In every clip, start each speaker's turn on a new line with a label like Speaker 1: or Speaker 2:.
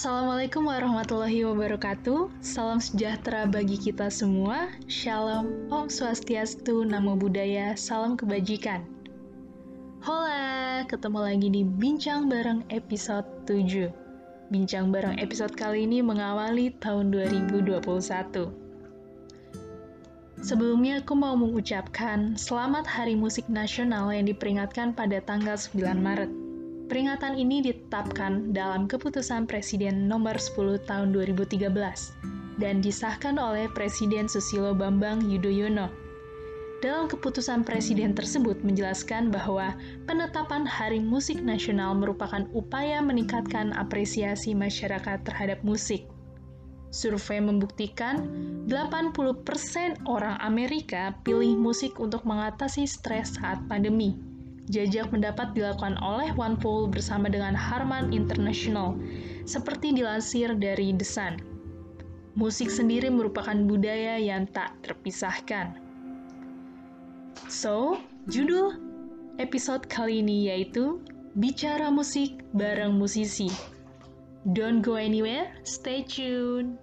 Speaker 1: Assalamualaikum warahmatullahi wabarakatuh. Salam sejahtera bagi kita semua. Shalom, Om Swastiastu, Namo Buddhaya, Salam Kebajikan. Hola, ketemu lagi di Bincang Bareng episode 7. Bincang Bareng episode kali ini mengawali tahun 2021. Sebelumnya aku mau mengucapkan Selamat Hari Musik Nasional yang diperingatkan pada tanggal 9 Maret. Peringatan ini ditetapkan dalam Keputusan Presiden Nomor 10 Tahun 2013 dan disahkan oleh Presiden Susilo Bambang Yudhoyono. Dalam keputusan Presiden tersebut menjelaskan bahwa penetapan Hari Musik Nasional merupakan upaya meningkatkan apresiasi masyarakat terhadap musik. Survei membuktikan 80% orang Amerika pilih musik untuk mengatasi stres saat pandemi Jajak pendapat dilakukan oleh OnePoll bersama dengan Harman International, seperti dilansir dari The Sun. Musik sendiri merupakan budaya yang tak terpisahkan. So, judul episode kali ini yaitu Bicara Musik Bareng Musisi. Don't go anywhere, stay tuned.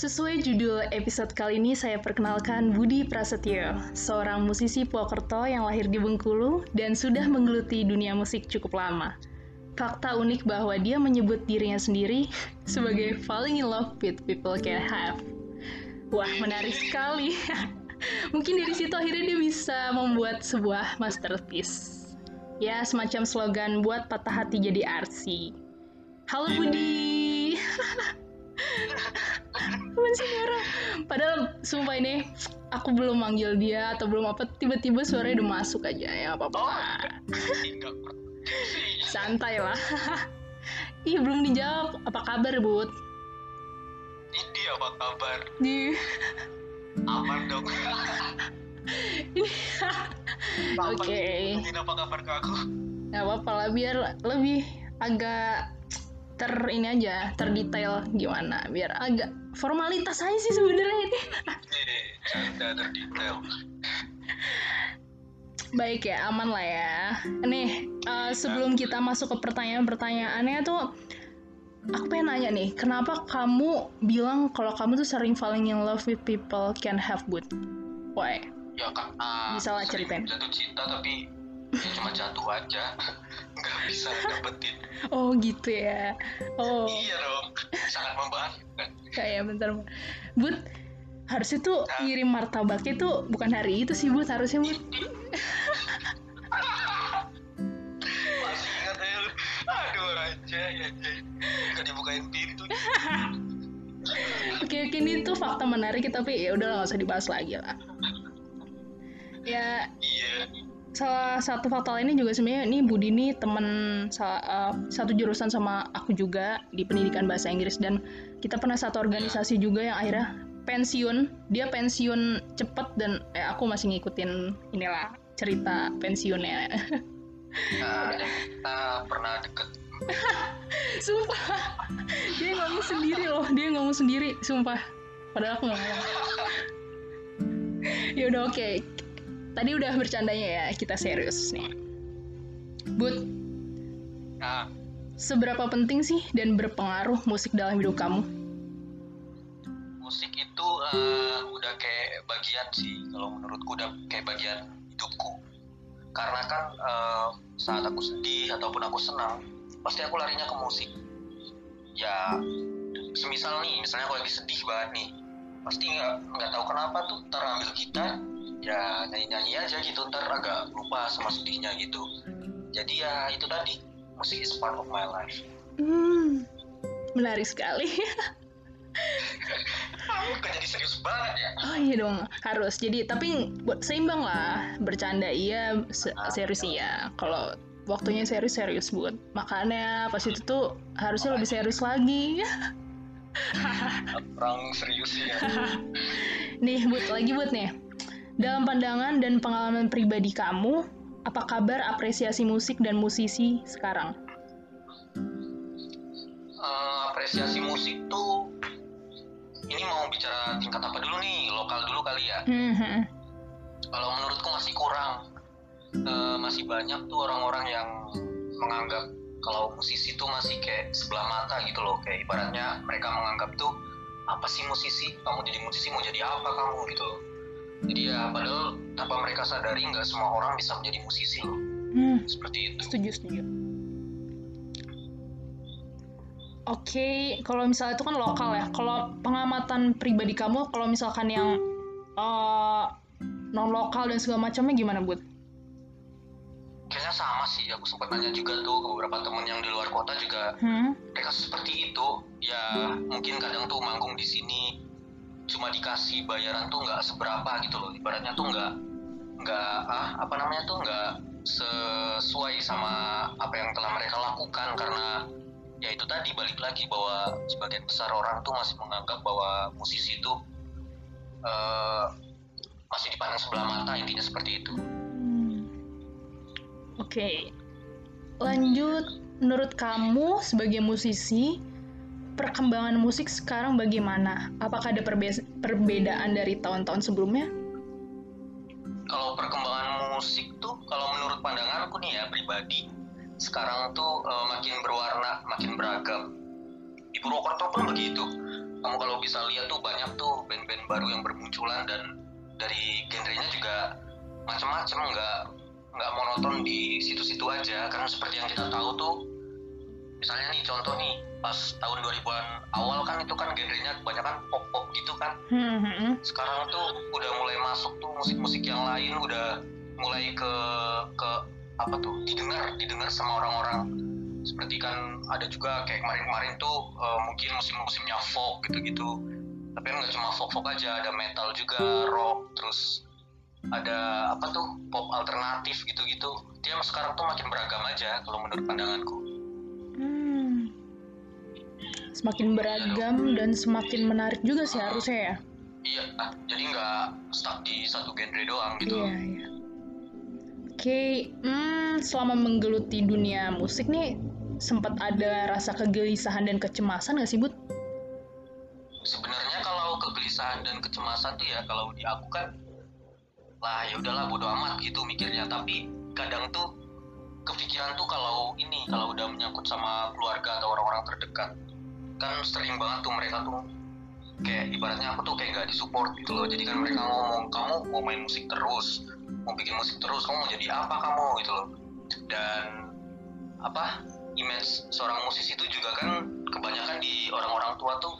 Speaker 1: Sesuai judul episode kali ini, saya perkenalkan Budi Prasetyo, seorang musisi Purwokerto yang lahir di Bengkulu dan sudah menggeluti dunia musik cukup lama. Fakta unik bahwa dia menyebut dirinya sendiri sebagai falling in love with people can have. Wah, menarik sekali. Mungkin dari situ akhirnya dia bisa membuat sebuah masterpiece. Ya, semacam slogan buat patah hati jadi arsi. Halo Budi. Sih Nora? Padahal sumpah ini aku belum manggil dia atau belum apa tiba-tiba suaranya udah masuk aja ya apa-apa. Oh, Santai lah. Ih belum dijawab. Apa kabar Bud?
Speaker 2: Ini apa kabar?
Speaker 1: Di.
Speaker 2: Aman dong.
Speaker 1: Ini. Oke. Okay.
Speaker 2: apa kabar ke aku?
Speaker 1: Gak apa-apa lah biar lebih agak ter ini aja terdetail gimana biar agak formalitas aja sih sebenarnya ini.
Speaker 2: Canda terdetail.
Speaker 1: Baik ya aman lah ya. Nih uh, sebelum kita masuk ke pertanyaan-pertanyaannya tuh aku pengen nanya nih kenapa kamu bilang kalau kamu tuh sering falling in love with people can have good why?
Speaker 2: Ya karena
Speaker 1: bisa lah ceritain.
Speaker 2: jatuh cinta tapi cuma jatuh aja nggak bisa dapetin.
Speaker 1: Oh gitu ya. Oh.
Speaker 2: Iya dong sangat membahas
Speaker 1: kayak bentar but harusnya tuh nah. ngirim martabaknya tuh bukan hari itu sih but harusnya but
Speaker 2: masih ingat ya aduh aja ya nggak dibukain pintu.
Speaker 1: Oke oke ini tuh fakta menarik tapi ya udah nggak usah dibahas lagi lah. Ya.
Speaker 2: Iya
Speaker 1: salah satu fakta ini juga sebenarnya ini Budi ini teman uh, satu jurusan sama aku juga di pendidikan bahasa Inggris. Dan kita pernah satu organisasi juga yang akhirnya pensiun. Dia pensiun cepet dan eh, aku masih ngikutin inilah cerita pensiunnya.
Speaker 2: Nah, kita pernah deket.
Speaker 1: Sumpah. Dia ngomong sendiri loh. Dia ngomong sendiri sumpah. Padahal aku ngomong. Ya udah oke. okay tadi udah bercandanya ya kita serius nih. Bud
Speaker 2: nah.
Speaker 1: seberapa penting sih dan berpengaruh musik dalam hidup kamu?
Speaker 2: Musik itu uh, udah kayak bagian sih kalau menurutku udah kayak bagian hidupku. Karena kan uh, saat aku sedih ataupun aku senang pasti aku larinya ke musik. Ya semisal nih misalnya aku lagi sedih banget nih pasti nggak nggak tahu kenapa tuh terambil kita ya nyanyi-nyanyi aja gitu ntar agak lupa sama sedihnya gitu. Jadi ya itu tadi musik is part of my life.
Speaker 1: Hmm, menarik sekali.
Speaker 2: Kamu kan jadi serius banget ya?
Speaker 1: Oh iya dong harus. Jadi tapi seimbang lah bercanda iya se ah, serius iya. kalau waktunya serius serius buat makanya pas itu tuh harusnya lebih serius lagi.
Speaker 2: Orang serius ya.
Speaker 1: Nih buat lagi buat nih dalam pandangan dan pengalaman pribadi kamu, apa kabar apresiasi musik dan musisi sekarang?
Speaker 2: Uh, apresiasi musik tuh ini mau bicara tingkat apa dulu nih? Lokal dulu kali ya.
Speaker 1: Mm-hmm.
Speaker 2: Kalau menurutku masih kurang. Uh, masih banyak tuh orang-orang yang menganggap kalau musisi tuh masih kayak sebelah mata gitu loh kayak ibaratnya mereka menganggap tuh apa sih musisi kamu jadi musisi mau jadi apa kamu gitu loh jadi ya padahal tanpa mereka sadari nggak semua orang bisa menjadi musisi loh.
Speaker 1: Hmm,
Speaker 2: seperti itu.
Speaker 1: Setuju setuju. Oke, kalau misalnya itu kan lokal ya. Kalau pengamatan pribadi kamu, kalau misalkan yang uh, non lokal dan segala macamnya gimana, Bud?
Speaker 2: kayaknya sama sih. Aku sempat nanya juga tuh ke beberapa temen yang di luar kota juga.
Speaker 1: Hmm?
Speaker 2: mereka seperti itu. Ya mungkin kadang tuh manggung di sini cuma dikasih bayaran tuh nggak seberapa gitu loh ibaratnya tuh nggak nggak ah apa namanya tuh nggak sesuai sama apa yang telah mereka lakukan karena ya itu tadi balik lagi bahwa sebagian besar orang tuh masih menganggap bahwa musisi itu eh, masih dipandang sebelah mata intinya seperti itu
Speaker 1: Hmm. Oke. Lanjut, menurut kamu sebagai musisi, perkembangan musik sekarang bagaimana? Apakah ada perbe- perbedaan dari tahun-tahun sebelumnya?
Speaker 2: kalau perkembangan musik tuh kalau menurut pandanganku nih ya pribadi sekarang tuh eh, makin berwarna makin beragam di Purwokerto pun begitu kamu kalau bisa lihat tuh banyak tuh band-band baru yang bermunculan dan dari genrenya juga macam-macam nggak nggak monoton di situ-situ aja karena seperti yang kita tahu tuh misalnya nih contoh nih pas tahun 2000-an awal kan itu kan genrenya kebanyakan pop-pop gitu kan
Speaker 1: Hmm, hmm, hmm.
Speaker 2: sekarang tuh udah mulai masuk tuh musik-musik yang lain udah mulai ke ke apa tuh didengar didengar sama orang-orang seperti kan ada juga kayak kemarin-kemarin tuh eh, mungkin musim-musimnya folk gitu-gitu tapi kan nggak cuma folk-folk aja ada metal juga rock terus ada apa tuh pop alternatif gitu-gitu dia sekarang tuh makin beragam aja kalau menurut pandanganku.
Speaker 1: Semakin beragam dan semakin menarik juga sih harusnya ya.
Speaker 2: iya ah, jadi nggak stuck di satu genre doang gitu
Speaker 1: Iya, iya. Oke, hmm, selama menggeluti dunia musik nih, sempat ada rasa kegelisahan dan kecemasan nggak sih, Bud?
Speaker 2: sebenarnya kalau kegelisahan dan kecemasan tuh ya kalau di aku kan lah ya udahlah bodo amat gitu mikirnya tapi kadang tuh kepikiran tuh kalau ini kalau udah menyangkut sama keluarga atau orang-orang terdekat kan sering banget tuh mereka tuh kayak ibaratnya aku tuh kayak gak disupport gitu loh. Jadi kan mereka ngomong kamu mau main musik terus mau bikin musik terus kamu mau jadi apa kamu? gitu loh. Dan apa image seorang musisi itu juga kan kebanyakan di orang-orang tua tuh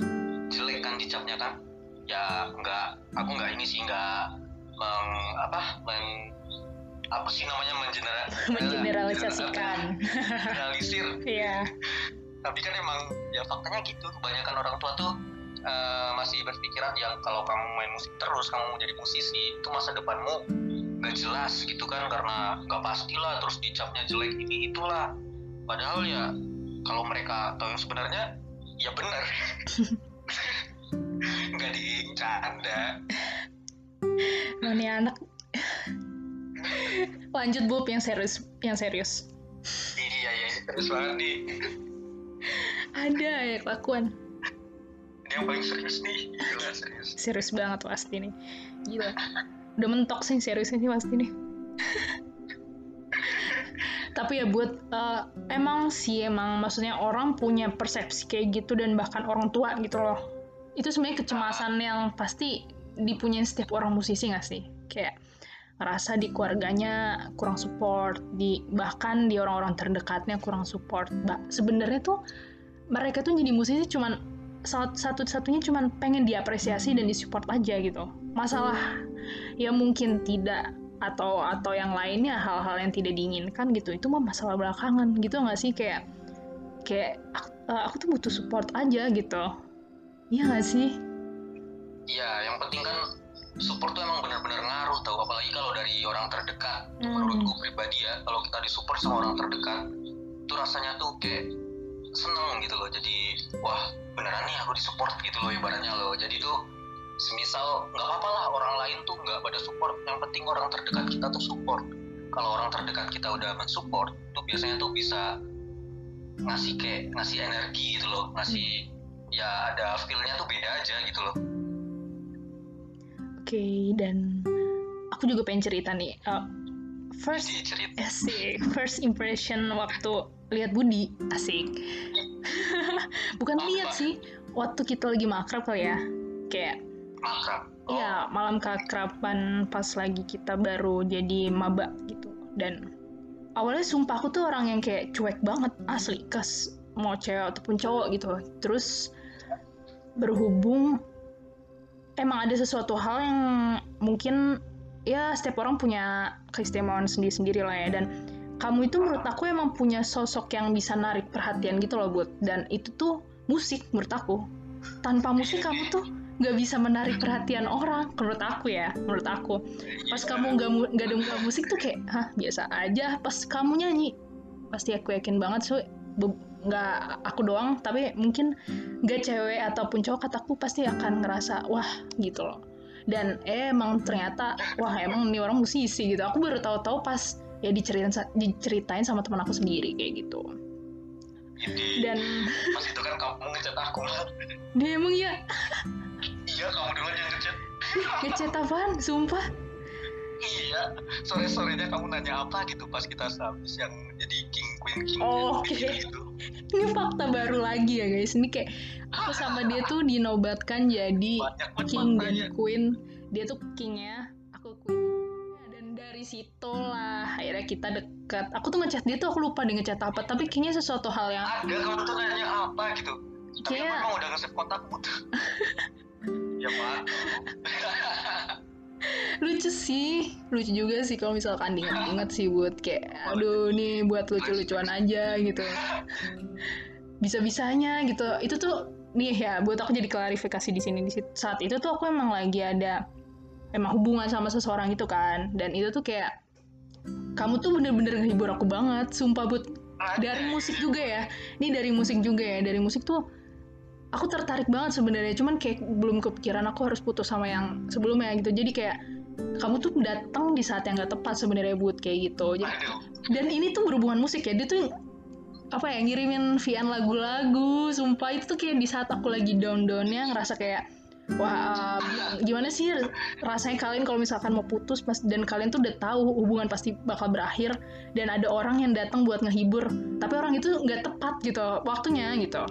Speaker 2: jelek kan dicapnya kan. Ya enggak aku enggak ini sih enggak meng apa meng apa sih namanya mengeneral
Speaker 1: Mengeneralisasikan.
Speaker 2: generalisir
Speaker 1: Iya.
Speaker 2: Tapi kan emang ya faktanya gitu kebanyakan orang tua tuh eh, masih berpikiran yang kalau kamu main musik terus kamu mau jadi musisi itu masa depanmu nggak jelas gitu kan karena nggak pastilah terus dicapnya jelek ini itulah padahal ya kalau mereka tahu yang sebenarnya ya benar nggak diincanda
Speaker 1: Mana anak. Lanjut, Bub, yang serius. Yang serius.
Speaker 2: iya ya ini serius banget nih
Speaker 1: Ada ya kelakuan.
Speaker 2: ini yang paling serius nih gila serius
Speaker 1: Serius banget pasti nih. Gila. Udah mentok sih seriusnya sih pasti nih. Tapi ya buat eh, emang sih emang maksudnya orang punya persepsi kayak gitu dan bahkan orang tua gitu loh. Itu sebenarnya kecemasan yang pasti dipunyain setiap orang musisi nggak sih? Kayak ngerasa di keluarganya kurang support, di bahkan di orang-orang terdekatnya kurang support. Ba- Sebenarnya tuh mereka tuh jadi musisi cuman sat- satu-satunya cuman pengen diapresiasi dan disupport aja gitu. Masalah ya mungkin tidak atau atau yang lainnya hal-hal yang tidak diinginkan gitu itu mah masalah belakangan gitu nggak sih kayak kayak ak- eh, aku tuh butuh support aja gitu iya nggak sih
Speaker 2: Iya, yang penting kan support tuh emang benar-benar ngaruh tau apalagi kalau dari orang terdekat
Speaker 1: Hmm.
Speaker 2: menurutku pribadi ya kalau kita disupport sama orang terdekat itu rasanya tuh kayak seneng gitu loh. Jadi wah beneran nih aku disupport gitu loh ibaratnya loh. Jadi tuh semisal nggak apa-apa lah orang lain tuh nggak pada support. Yang penting orang terdekat kita tuh support. Kalau orang terdekat kita udah mensupport tuh biasanya tuh bisa ngasih kayak ngasih energi gitu loh. Ngasih ya ada feel-nya tuh beda aja gitu loh.
Speaker 1: Oke dan aku juga pengen cerita nih. Eh, first
Speaker 2: cerita.
Speaker 1: asik first impression waktu lihat Budi. Asik. Bukan lihat sih. Waktu kita lagi makrab kali ya. Kayak
Speaker 2: Makrab. Oh,
Speaker 1: Iya, malam keakraban pas lagi kita baru jadi maba gitu. Dan awalnya sumpah aku tuh orang yang kayak cuek banget asli. Kes mau cewek ataupun cowok gitu. Terus berhubung emang ada sesuatu hal yang mungkin ya setiap orang punya keistimewaan sendiri-sendiri lah ya. Dan kamu itu menurut aku emang punya sosok yang bisa narik perhatian gitu loh Bud. Dan itu tuh musik menurut aku. Tanpa musik kamu tuh nggak bisa menarik perhatian orang menurut aku ya menurut aku. Pas kamu nggak nggak dengar musik tuh kayak hah biasa aja. Pas kamu nyanyi pasti aku yakin banget so nggak aku doang tapi mungkin nggak cewek ataupun cowok kataku pasti akan ngerasa wah gitu loh. Dan eh, emang ternyata wah emang ini orang musisi gitu. Aku baru tahu-tahu pas ya diceritain diceritain sama teman aku sendiri kayak gitu
Speaker 2: Ini.
Speaker 1: dan
Speaker 2: Pas itu kan kamu ngechat aku.
Speaker 1: dia emang ya
Speaker 2: iya, kamu duluan yang ngechat.
Speaker 1: ngechat apaan sumpah
Speaker 2: Iya, sore-sorenya kamu nanya apa gitu pas kita habis yang jadi king queen king
Speaker 1: Oh, oke.
Speaker 2: gitu.
Speaker 1: ini fakta baru lagi ya guys ini kayak aku sama dia tuh dinobatkan jadi
Speaker 2: Banyak
Speaker 1: king dan queen dia tuh kingnya dari situ lah. Akhirnya kita deket aku tuh ngechat dia tuh aku lupa dia ngechat apa tapi kayaknya sesuatu hal yang
Speaker 2: Ada kamu tuh nanya apa gitu. Tapi
Speaker 1: Kayak-
Speaker 2: emang udah nge-save kontakmu tuh. ya pak.
Speaker 1: lucu sih. Lucu juga sih kalau misalkan diingat-ingat sih buat kayak aduh nih buat lucu-lucuan aja gitu. Bisa-bisanya gitu. Itu tuh nih ya buat aku jadi klarifikasi di sini di saat itu tuh aku emang lagi ada emang hubungan sama seseorang gitu kan. Dan itu tuh kayak kamu tuh bener-bener ngehibur aku banget. Sumpah buat dari musik juga ya. Ini dari musik juga ya. Dari musik tuh aku tertarik banget sebenarnya. Cuman kayak belum kepikiran aku harus putus sama yang sebelumnya gitu. Jadi kayak kamu tuh datang di saat yang gak tepat sebenarnya buat kayak gitu. Jadi- dan ini tuh berhubungan musik ya. Dia tuh apa ya ngirimin Vian lagu-lagu. Sumpah itu tuh kayak di saat aku lagi down-downnya ngerasa kayak wah um, gimana sih rasanya kalian kalau misalkan mau putus pas dan kalian tuh udah tahu hubungan pasti bakal berakhir dan ada orang yang datang buat ngehibur tapi orang itu nggak tepat gitu waktunya gitu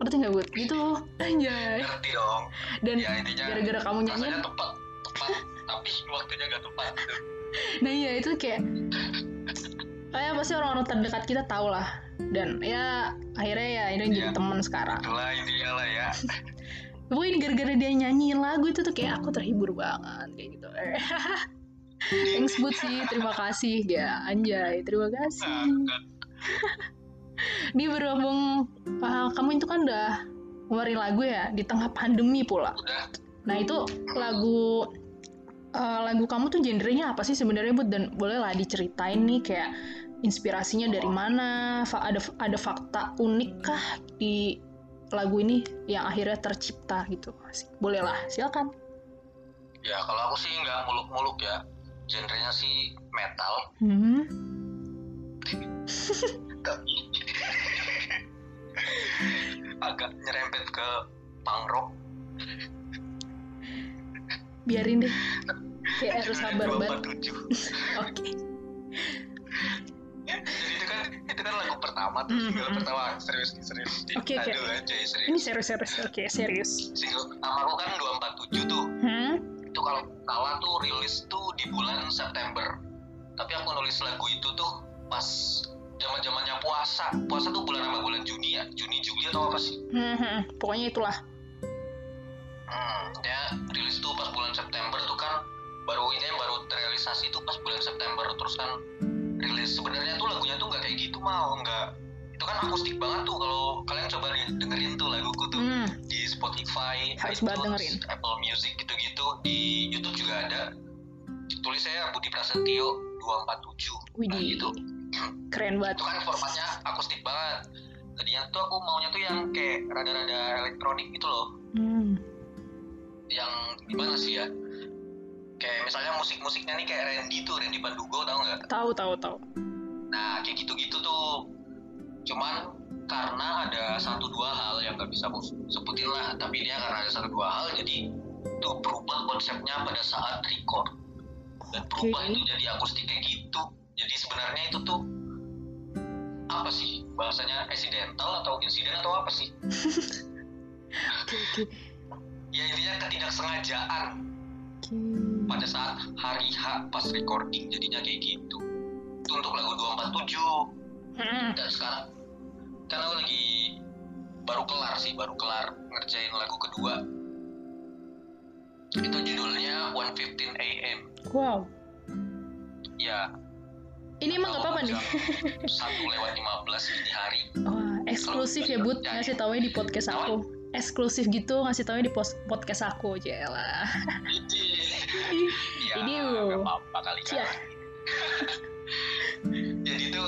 Speaker 1: ngerti nggak buat gitu loh anjay
Speaker 2: ngerti dong.
Speaker 1: dan
Speaker 2: Ya intinya
Speaker 1: gara-gara kamu nyanyi
Speaker 2: rasanya tepat, tepat, tapi waktunya gak tepat. Gitu.
Speaker 1: nah iya itu kayak kayak pasti orang-orang terdekat kita tahu lah dan ya akhirnya ya ini jadi
Speaker 2: Iya.
Speaker 1: teman sekarang
Speaker 2: Itulah intinya lah ya.
Speaker 1: pokoknya gara-gara dia nyanyiin lagu itu tuh kayak aku terhibur banget kayak gitu. Thanks buat sih. Terima kasih ya anjay terima kasih. Ini berhubung ah, kamu itu kan udah ngeluarin lagu ya di tengah pandemi pula. Nah itu lagu eh, lagu kamu tuh genrenya apa sih sebenarnya Bud? Dan bolehlah diceritain nih kayak inspirasinya dari mana Fa- ada ada fakta unik kah di lagu ini yang akhirnya tercipta gitu. Bolehlah silakan.
Speaker 2: Ya kalau aku sih nggak muluk-muluk ya. Genrenya sih metal.
Speaker 1: hmm.
Speaker 2: tapi agak nyerempet ke punk rock.
Speaker 1: Biarin deh. Kayak harus sabar banget.
Speaker 2: 247
Speaker 1: oke
Speaker 2: jadi itu kan itu kan lagu pertama tuh single pertama serius nih serius. Nih
Speaker 1: Oke, oke.
Speaker 2: aduh anjay serius.
Speaker 1: Ini serius serius. Oke serius.
Speaker 2: Single pertama aku kan 247 tuh.
Speaker 1: Hmm?
Speaker 2: itu kalau salah tuh rilis tuh di bulan September. Tapi aku nulis lagu itu tuh pas zaman zamannya puasa. Puasa tuh bulan apa? Bulan Juni ya? Juni Juli atau apa sih?
Speaker 1: Hmm, hmm, pokoknya itulah.
Speaker 2: Hmm, dia rilis tuh pas bulan September tuh kan. Baru ini baru terrealisasi tuh pas bulan September. Terus kan rilis sebenarnya tuh lagunya tuh nggak kayak gitu mau nggak itu kan akustik banget tuh kalau kalian coba dengerin tuh laguku tuh
Speaker 1: hmm.
Speaker 2: di Spotify,
Speaker 1: Harus dengerin.
Speaker 2: Apple Music gitu-gitu di YouTube juga ada tulis saya Budi Prasetyo 247
Speaker 1: Widih.
Speaker 2: nah, gitu
Speaker 1: keren banget
Speaker 2: itu kan formatnya akustik banget tadinya tuh aku maunya tuh yang kayak rada-rada elektronik gitu loh
Speaker 1: hmm.
Speaker 2: yang gimana sih ya kayak misalnya musik-musiknya nih kayak Randy tuh Randy Pandugo tau nggak?
Speaker 1: Tahu tahu tahu
Speaker 2: nah kayak gitu-gitu tuh. Cuman karena ada satu dua hal yang nggak bisa sebutin lah. Tapi dia karena ada satu dua hal jadi tuh berubah konsepnya pada saat record. Dan berubah
Speaker 1: Oke.
Speaker 2: itu jadi akustik kayak gitu. Jadi sebenarnya itu tuh apa sih? Bahasanya accidental atau insiden atau apa sih?
Speaker 1: Oke, oke.
Speaker 2: ya intinya ketidaksengajaan.
Speaker 1: Oke.
Speaker 2: Pada saat hari H pas recording jadinya kayak gitu itu untuk lagu 247
Speaker 1: Hmm.
Speaker 2: dan sekarang kan aku lagi baru kelar sih baru kelar ngerjain lagu kedua itu judulnya 115 AM
Speaker 1: Wow.
Speaker 2: ya
Speaker 1: Ini emang gak apa-apa nih?
Speaker 2: satu lewat 15 dini hari
Speaker 1: Wah, eksklusif ya, Bud. Ngasih taunya di podcast aku. Eksklusif gitu ngasih taunya di podcast aku, Jela.
Speaker 2: Ini ya
Speaker 1: Ini
Speaker 2: nggak apa-apa kali kan jadi itu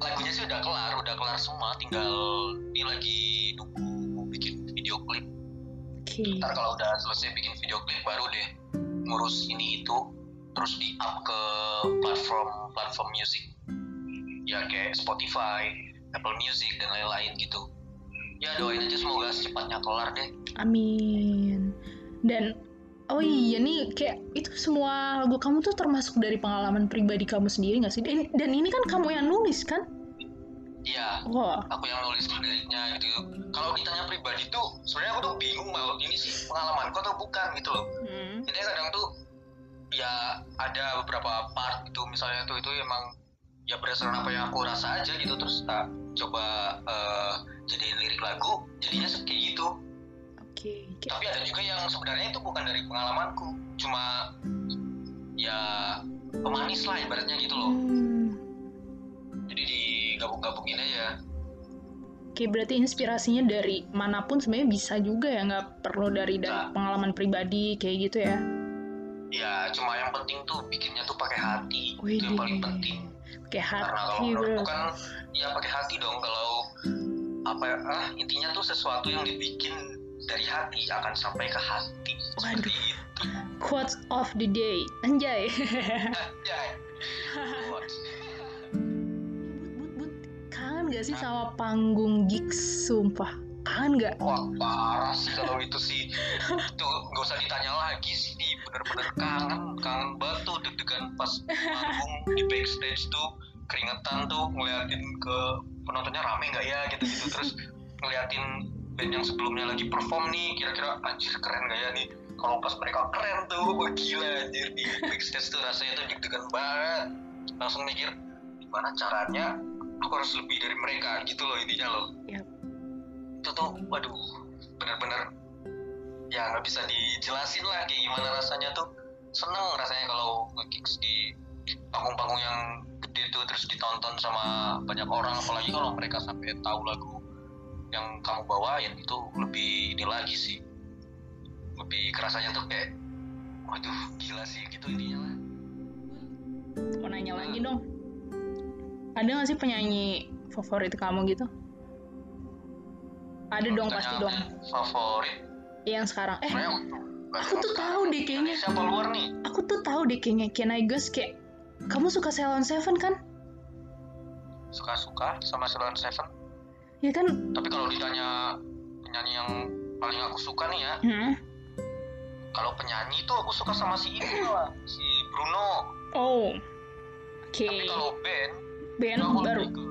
Speaker 2: lagunya sih udah kelar udah kelar semua tinggal ini lagi nunggu bikin video klip.
Speaker 1: Oke.
Speaker 2: ntar kalau udah selesai bikin video klip baru deh ngurus ini itu terus di up ke platform platform music. Ya kayak Spotify, Apple Music dan lain-lain gitu ya doain aja semoga secepatnya kelar deh
Speaker 1: Amin. Dan oh iya nih kayak itu semua lagu kamu tuh termasuk dari pengalaman pribadi kamu sendiri gak sih? Dan, dan ini kan kamu yang nulis kan?
Speaker 2: Iya,
Speaker 1: Wah.
Speaker 2: aku yang nulis liriknya gitu. Kalau ditanya pribadi tuh, sebenarnya aku tuh bingung mau ini sih pengalamanku atau bukan gitu loh.
Speaker 1: Hmm.
Speaker 2: Jadi kadang tuh ya ada beberapa part itu misalnya tuh itu emang ya berdasarkan apa yang aku rasa aja gitu terus tak coba eh, jadiin lirik lagu jadinya kayak gitu.
Speaker 1: Oke. oke.
Speaker 2: Tapi ada juga yang sebenarnya itu bukan dari pengalamanku, cuma ya pemanis lah ibaratnya gitu loh.
Speaker 1: Hmm.
Speaker 2: Jadi digabung-gabungin aja.
Speaker 1: Oke, berarti inspirasinya dari mana pun sebenarnya bisa juga ya, nggak perlu dari dari
Speaker 2: Nah.
Speaker 1: pengalaman pribadi kayak gitu ya.
Speaker 2: Ya, cuma yang penting tuh bikinnya tuh pakai hati.
Speaker 1: Wih,
Speaker 2: itu yang paling penting.
Speaker 1: Pakai
Speaker 2: Karena kalau
Speaker 1: hati, bro.
Speaker 2: menurutku kan ya pakai hati dong kalau apa ya, ah intinya tuh sesuatu yang dibikin dari hati akan sampai ke hati. Seperti itu.
Speaker 1: Quotes of the day, anjay.
Speaker 2: Quotes.
Speaker 1: but, but, kangen gak sih sama panggung gigs, sumpah? Kangen gak?
Speaker 2: Wah parah sih kalau itu sih. Itu nggak usah ditanya lagi sih di. Bener-bener kangen kangen banget tuh deg-degan pas manggung di backstage tuh. Keringetan tuh ngeliatin ke penontonnya rame nggak ya gitu-gitu. Terus ngeliatin band yang sebelumnya lagi perform nih kira-kira anjir keren gak ya nih? Kalau pas mereka keren tuh wah gila anjir di backstage tuh rasanya tuh deg-degan banget. Langsung mikir gimana caranya aku harus lebih dari mereka? Gitu loh intinya loh.
Speaker 1: Yap.
Speaker 2: Itu tuh waduh bener-bener ya nggak bisa dijelasin lah kayak gimana rasanya tuh seneng rasanya kalau nge-kicks di panggung-panggung yang gede tuh terus ditonton sama banyak orang apalagi kalau mereka sampai tahu lagu yang kamu bawain itu lebih ini lagi sih lebih kerasanya tuh kayak waduh gila sih gitu intinya lah
Speaker 1: Mau nanya lagi dong. Ada gak sih penyanyi favorit kamu gitu? Ada dong, pasti dong.
Speaker 2: favorit
Speaker 1: Yang sekarang. Eh, aku tuh tahu deh kayaknya.
Speaker 2: siapa luar nih
Speaker 1: aku tuh tahu deh kayaknya Can I Guess kayak kamu suka Ceylon Seven kan?
Speaker 2: suka-suka sama Ceylon Seven
Speaker 1: Ya kan?
Speaker 2: tapi kalau ditanya penyanyi yang paling aku suka nih ya
Speaker 1: Hmm.
Speaker 2: kalau penyanyi tuh aku suka sama si ini lah si Bruno
Speaker 1: Oh. Oke.
Speaker 2: tapi kalau band
Speaker 1: Band
Speaker 2: aku
Speaker 1: baru.
Speaker 2: lebih ke-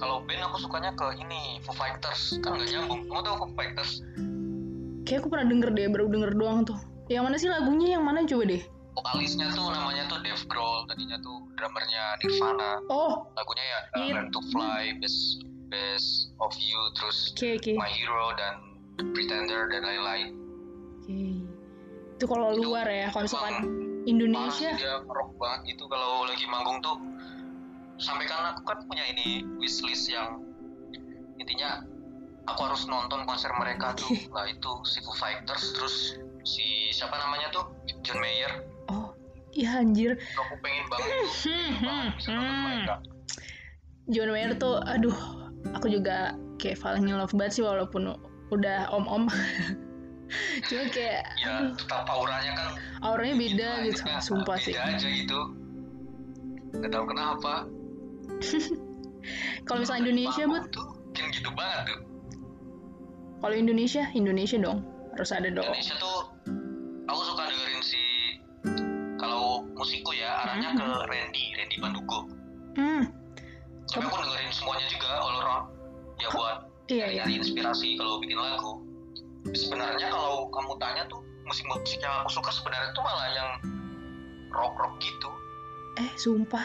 Speaker 2: kalau band aku sukanya ke ini Foo Fighters kan nggak nyambung kamu tahu Foo Fighters
Speaker 1: Kayak aku pernah denger deh, baru denger doang tuh. Yang mana sih lagunya? Yang mana coba deh?
Speaker 2: vokalisnya tuh namanya tuh Dave Grohl tadinya tuh drummernya Nirvana
Speaker 1: Oh,
Speaker 2: lagunya ya uh. Learn to Fly Best Best of You terus
Speaker 1: oke oke.
Speaker 2: My Hero dan The Pretender dan lain-lain
Speaker 1: Oke. Itu kalau
Speaker 2: Itu
Speaker 1: luar ya, kalau misalkan Indonesia.
Speaker 2: dia rock banget gitu kalau lagi manggung tuh sampai kan aku kan punya ini wishlist yang intinya aku harus nonton konser mereka tuh lah itu si Foo Fighters terus si siapa namanya tuh John Mayer
Speaker 1: Oh, iya anjir.
Speaker 2: aku pengen banget tuh pengen banget bisa nonton
Speaker 1: Hmm.
Speaker 2: mereka
Speaker 1: John Mayer tuh, aduh, aku juga kayak falling in love banget sih walaupun udah om-om. Cuma kayak,
Speaker 2: ya
Speaker 1: aduh,
Speaker 2: tetap auranya kan
Speaker 1: auranya beda gitu,
Speaker 2: intinya,
Speaker 1: sumpah
Speaker 2: beda
Speaker 1: sih.
Speaker 2: aja gitu nggak tahu kenapa
Speaker 1: Kalau misalnya Indonesia,
Speaker 2: tuh bikin gitu banget tuh
Speaker 1: kalau Indonesia, Indonesia dong. Harus ada dong.
Speaker 2: Indonesia tuh aku suka dengerin si kalau musikku ya arahnya ke
Speaker 1: Mhm.
Speaker 2: Randy Randy Pandugo
Speaker 1: Hmm,
Speaker 2: tapi aku dengerin semuanya juga all around ya buat
Speaker 1: iya iya.
Speaker 2: inspirasi kalau bikin lagu sebenarnya kalau kamu tanya tuh musik-musik yang aku suka sebenarnya tuh malah yang rock rock gitu
Speaker 1: Eh, sumpah.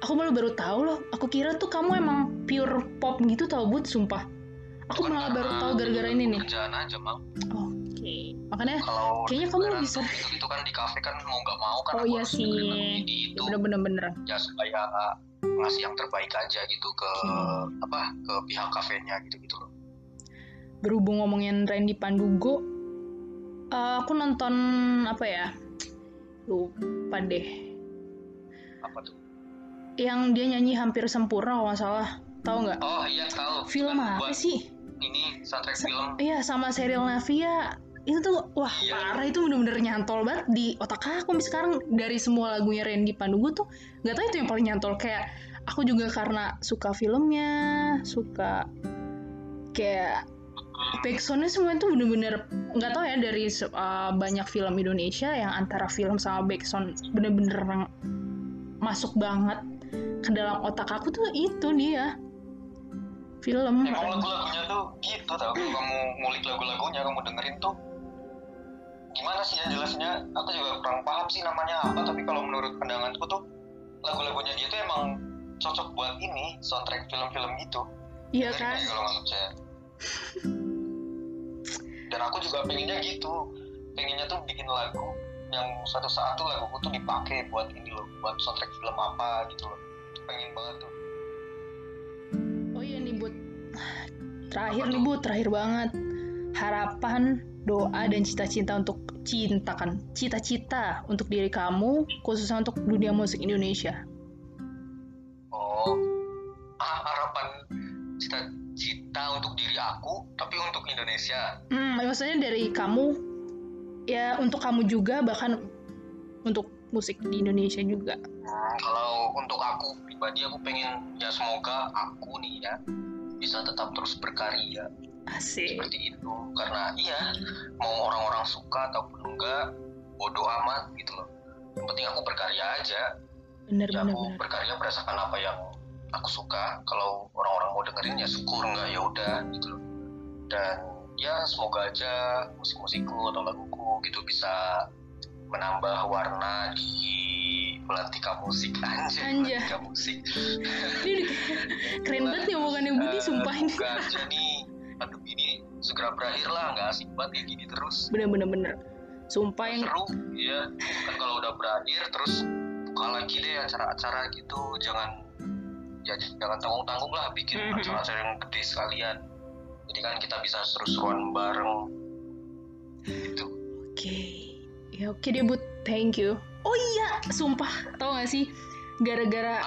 Speaker 1: Aku malah baru tahu loh. Aku kira tuh kamu emang pure pop gitu tau, Bud, sumpah. Aku
Speaker 2: Bukan
Speaker 1: malah baru tahu gara-gara ini nih.
Speaker 2: kerjaan aja mal
Speaker 1: Oke. Makanya
Speaker 2: kalau
Speaker 1: Kayaknya kamu bisa-
Speaker 2: tuh gitu, gitu kan di kafe kan mau nggak mau kan
Speaker 1: Oh iya
Speaker 2: harus
Speaker 1: sih.
Speaker 2: dengerin lagu ini itu
Speaker 1: bener-bener bener.
Speaker 2: ya supaya ngasih yang terbaik aja gitu ke
Speaker 1: Oke.
Speaker 2: apa ke pihak kafenya gitu gitu loh
Speaker 1: Berhubung ngomongin Randy Pandugo, eh, aku nonton apa ya? Lupa deh. Yang dia nyanyi hampir sempurna kalau nggak salah. Tahu nggak?
Speaker 2: oh iya tahu
Speaker 1: Film apa sih?
Speaker 2: ini soundtrack
Speaker 1: Sa-
Speaker 2: film
Speaker 1: Iya sama serial Navia itu tuh wah
Speaker 2: Iya.
Speaker 1: parah itu bener-bener nyantol banget di otak aku sekarang dari semua lagunya Randy Pandugo tuh nggak tahu itu yang paling nyantol kayak aku juga karena suka filmnya suka kayak backsoundnya semua itu bener-bener nggak tahu ya dari uh, banyak film Indonesia yang antara film sama backsound bener-bener masuk banget ke dalam otak aku tuh itu dia. Film.
Speaker 2: Emang lagu-lagunya tuh gitu tau. Kalau kamu ngulik lagu-lagunya kamu dengerin tuh. Gimana sih ya jelasnya? Aku juga kurang paham sih namanya apa tapi kalau menurut pandanganku tuh lagu-lagunya dia tuh emang cocok buat ini soundtrack film-film gitu.
Speaker 1: Iya kan?
Speaker 2: kalau dan aku juga pengennya gitu. Pengennya tuh bikin lagu yang suatu saat tuh laguku tuh dipakai buat ini loh buat soundtrack film apa gitu loh pengen banget tuh.
Speaker 1: Oh iya nih Bud. Terakhir nih Bud, terakhir banget. Harapan, doa, dan cita-cita untuk cinta kan? Cita-cita untuk diri kamu Khususnya untuk dunia musik Indonesia.
Speaker 2: Oh ah, harapan cita-cita untuk diri aku tapi untuk Indonesia.
Speaker 1: Hmm, maksudnya dari kamu Ya untuk kamu juga bahkan Untuk musik di Indonesia juga.
Speaker 2: Kalau untuk aku pribadi aku pengen ya semoga aku nih ya bisa tetap terus berkarya.
Speaker 1: Asik.
Speaker 2: Seperti itu. Karena iya mau orang-orang suka ataupun enggak bodoh amat gitu loh. Yang penting aku berkarya aja.
Speaker 1: Bener
Speaker 2: ya
Speaker 1: bener
Speaker 2: aku
Speaker 1: bener.
Speaker 2: berkarya berdasarkan apa yang aku suka. Kalau orang-orang mau dengerin ya syukur enggak ya udah gitu loh. Dan ya semoga aja musik-musikku atau laguku gitu bisa menambah warna di pelantika musik anjir
Speaker 1: Anjay.
Speaker 2: pelantika musik.
Speaker 1: Ini keren banget nih omongannya Budi
Speaker 2: Eh,
Speaker 1: sumpah ini.
Speaker 2: semoga aja nih. Pandemi ini segera berakhir lah nggak asik banget kayak gini terus.
Speaker 1: Bener bener bener. Sumpah yang
Speaker 2: seru ya kan kalau udah berakhir terus buka lagi deh acara-acara gitu. Jangan ya jangan tanggung-tanggung lah bikin acara-acara yang gede sekalian. Jadi kan kita bisa seru-seruan bareng. Gitu.
Speaker 1: Oke, ya oke deh Bud, thank you. Oh iya, sumpah, tau gak sih, gara-gara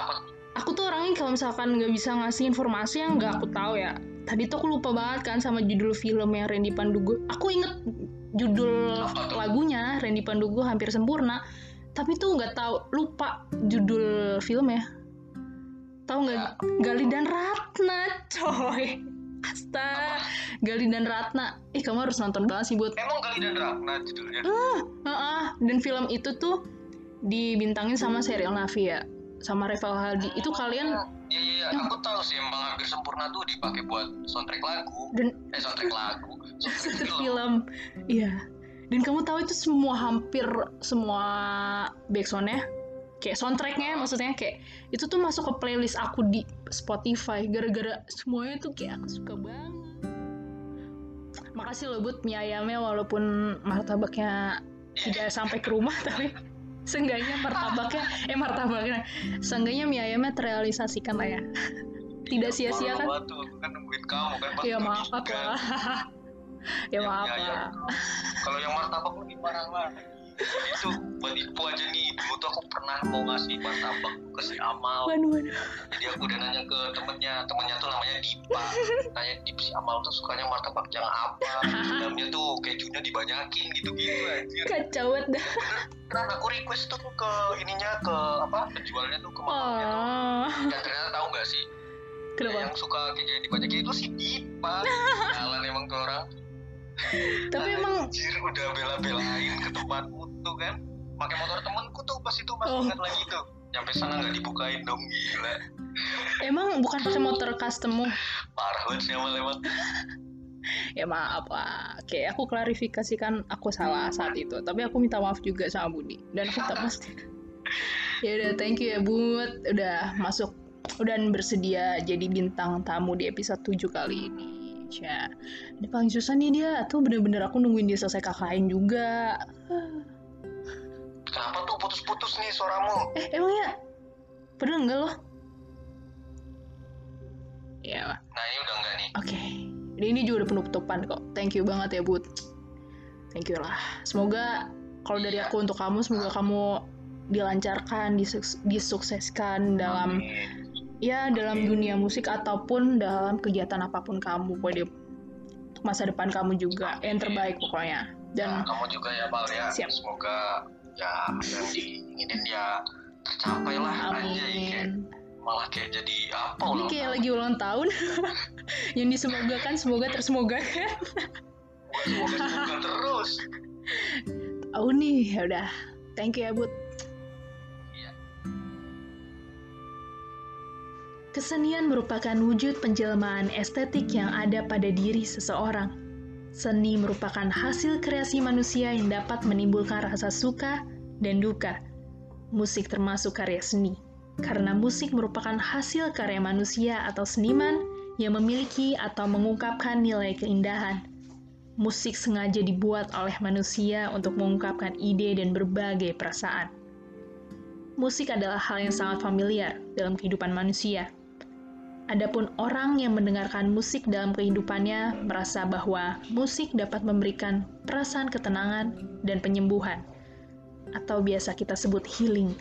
Speaker 1: aku tuh orangnya kalau misalkan nggak bisa ngasih informasi yang nggak aku tahu ya. Tadi tuh aku lupa banget kan sama judul film yang Randy Pandugo. Aku inget judul lagunya Randy Pandugo hampir sempurna, tapi tuh nggak tahu lupa judul filmnya. Tahu nggak?
Speaker 2: Ya.
Speaker 1: Gali dan Ratna, coy. Astaga, Gali dan Ratna. Ih, kamu harus nonton banget sih, Bud.
Speaker 2: emang kali dan Ratna judulnya
Speaker 1: Heeh, dan film itu tuh dibintangin sama serial Navia sama Reval Haldi. Itu kalian
Speaker 2: Iya iya iya, aku tahu sih emang hampir sempurna tuh dipakai buat soundtrack lagu.
Speaker 1: dan
Speaker 2: Eh soundtrack lagu, soundtrack film.
Speaker 1: film. Iya. Dan kamu tahu itu semua hampir semua backsoundnya kayak soundtracknya maksudnya kayak itu tuh masuk ke playlist aku di Spotify gara-gara semuanya tuh kayak aku suka banget. Makasih loh Bud mie ayamnya walaupun martabaknya tidak sampai ke rumah tapi seenggaknya martabaknya eh martabaknya seenggaknya mie ayamnya terrealisasikan lah ya tidak sia-sia kan
Speaker 2: tuh, kan nungguin kamu kan pas
Speaker 1: ya maaf lah ya maaf
Speaker 2: ayam
Speaker 1: lah.
Speaker 2: Kalau yang martabak lebih parah lagi. Itu buat info aja nih, dulu tuh aku pernah mau ngasih martabak ke si Amal.
Speaker 1: waduh waduh
Speaker 2: Jadi aku udah nanya ke temennya, temennya tuh namanya Dipa. Tanya Dip si Amal tuh sukanya martabak yang apa? Dalamnya tuh kejunya dibanyakin gitu-gitu anjir.
Speaker 1: kacau banget dah
Speaker 2: Beneran aku request tuh ke ininya ke apa penjualnya tuh ke mamanya tuh.
Speaker 1: oh
Speaker 2: Dan ternyata tahu nggak sih?
Speaker 1: kenapa
Speaker 2: Yang suka kayak dibanyakin itu si Dipa. Jalan emang tuh orang.
Speaker 1: Tapi emang
Speaker 2: Anjir udah bela-belain ke tempatmu tuh kan pakai motor temenku tuh pas itu pas
Speaker 1: Oh.
Speaker 2: lagi tuh nyampe sana nggak dibukain dong gila
Speaker 1: Emang bukan pakai motor custommu?
Speaker 2: parah banget sih emang lewat
Speaker 1: Ya maaf lah. Oke, aku klarifikasikan aku salah saat itu. Tapi aku minta maaf juga sama Budi. Dan aku tak pasti. ya udah, thank you ya Bud. Udah masuk, udah bersedia jadi bintang tamu di episode 7 kali ini. Ya, ini paling susah nih dia. Tuh bener-bener aku nungguin dia selesai KKN juga.
Speaker 2: kenapa tuh putus-putus nih suaramu
Speaker 1: Eh, emang ya? Padahal enggak loh. Ya,
Speaker 2: nah ini udah enggak nih
Speaker 1: Oke, Jadi ini juga udah penutupan kok. Thank you banget ya, Bud. Thank you lah. Semoga kalau dari aku untuk kamu, semoga kamu dilancarkan, disuk- disukseskan dalam
Speaker 2: Amin.
Speaker 1: Ya dalam dunia musik ataupun dalam kegiatan apa pun kamu, pokoknya masa depan kamu juga yang terbaik pokoknya.
Speaker 2: Ya,
Speaker 1: Dan
Speaker 2: kamu juga ya Bal ya
Speaker 1: Siap.
Speaker 2: semoga ya yang diinginin ya tercapai lah anjay kayak
Speaker 1: amin.
Speaker 2: malah kayak jadi apa
Speaker 1: Ini kayak
Speaker 2: tahun.
Speaker 1: lagi ulang tahun. yang disemogakan semoga tersemogakan.
Speaker 2: semoga semoga terus
Speaker 1: Oh nih, ya udah. Thank you ya, Bud. Kesenian merupakan wujud penjelmaan estetik yang ada pada diri seseorang. Seni merupakan hasil kreasi manusia yang dapat menimbulkan rasa suka dan duka. Musik termasuk karya seni, karena musik merupakan hasil karya manusia atau seniman yang memiliki atau mengungkapkan nilai keindahan. Musik sengaja dibuat oleh manusia untuk mengungkapkan ide dan berbagai perasaan. Musik adalah hal yang sangat familiar dalam kehidupan manusia. Adapun orang yang mendengarkan musik dalam kehidupannya merasa bahwa musik dapat memberikan perasaan ketenangan dan penyembuhan, atau biasa kita sebut healing.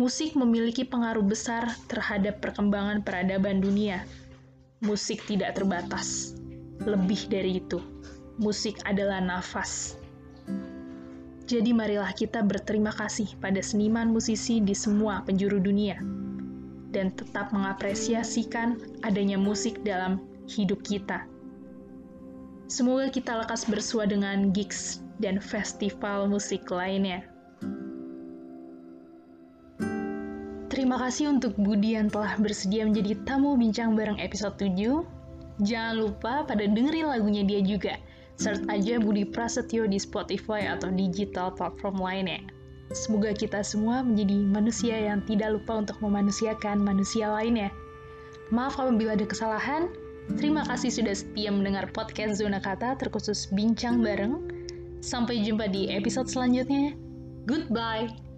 Speaker 1: Musik memiliki pengaruh besar terhadap perkembangan peradaban dunia. Musik tidak terbatas. Lebih dari itu, musik adalah nafas. Jadi marilah kita berterima kasih pada seniman musisi di semua penjuru dunia dan tetap mengapresiasikan adanya musik dalam hidup kita. Semoga kita lekas bersua dengan gigs dan festival musik lainnya. Terima kasih untuk Budi yang telah bersedia menjadi tamu bincang bareng episode 7. Jangan lupa pada dengerin lagunya dia juga. Search aja Budi Prasetyo di Spotify atau digital platform lainnya. Semoga kita semua menjadi manusia yang tidak lupa untuk memanusiakan manusia lainnya. Maaf apabila ada kesalahan. Terima kasih sudah setia mendengar podcast Zona Kata terkhusus Bincang Bareng. Sampai jumpa di episode selanjutnya. Goodbye.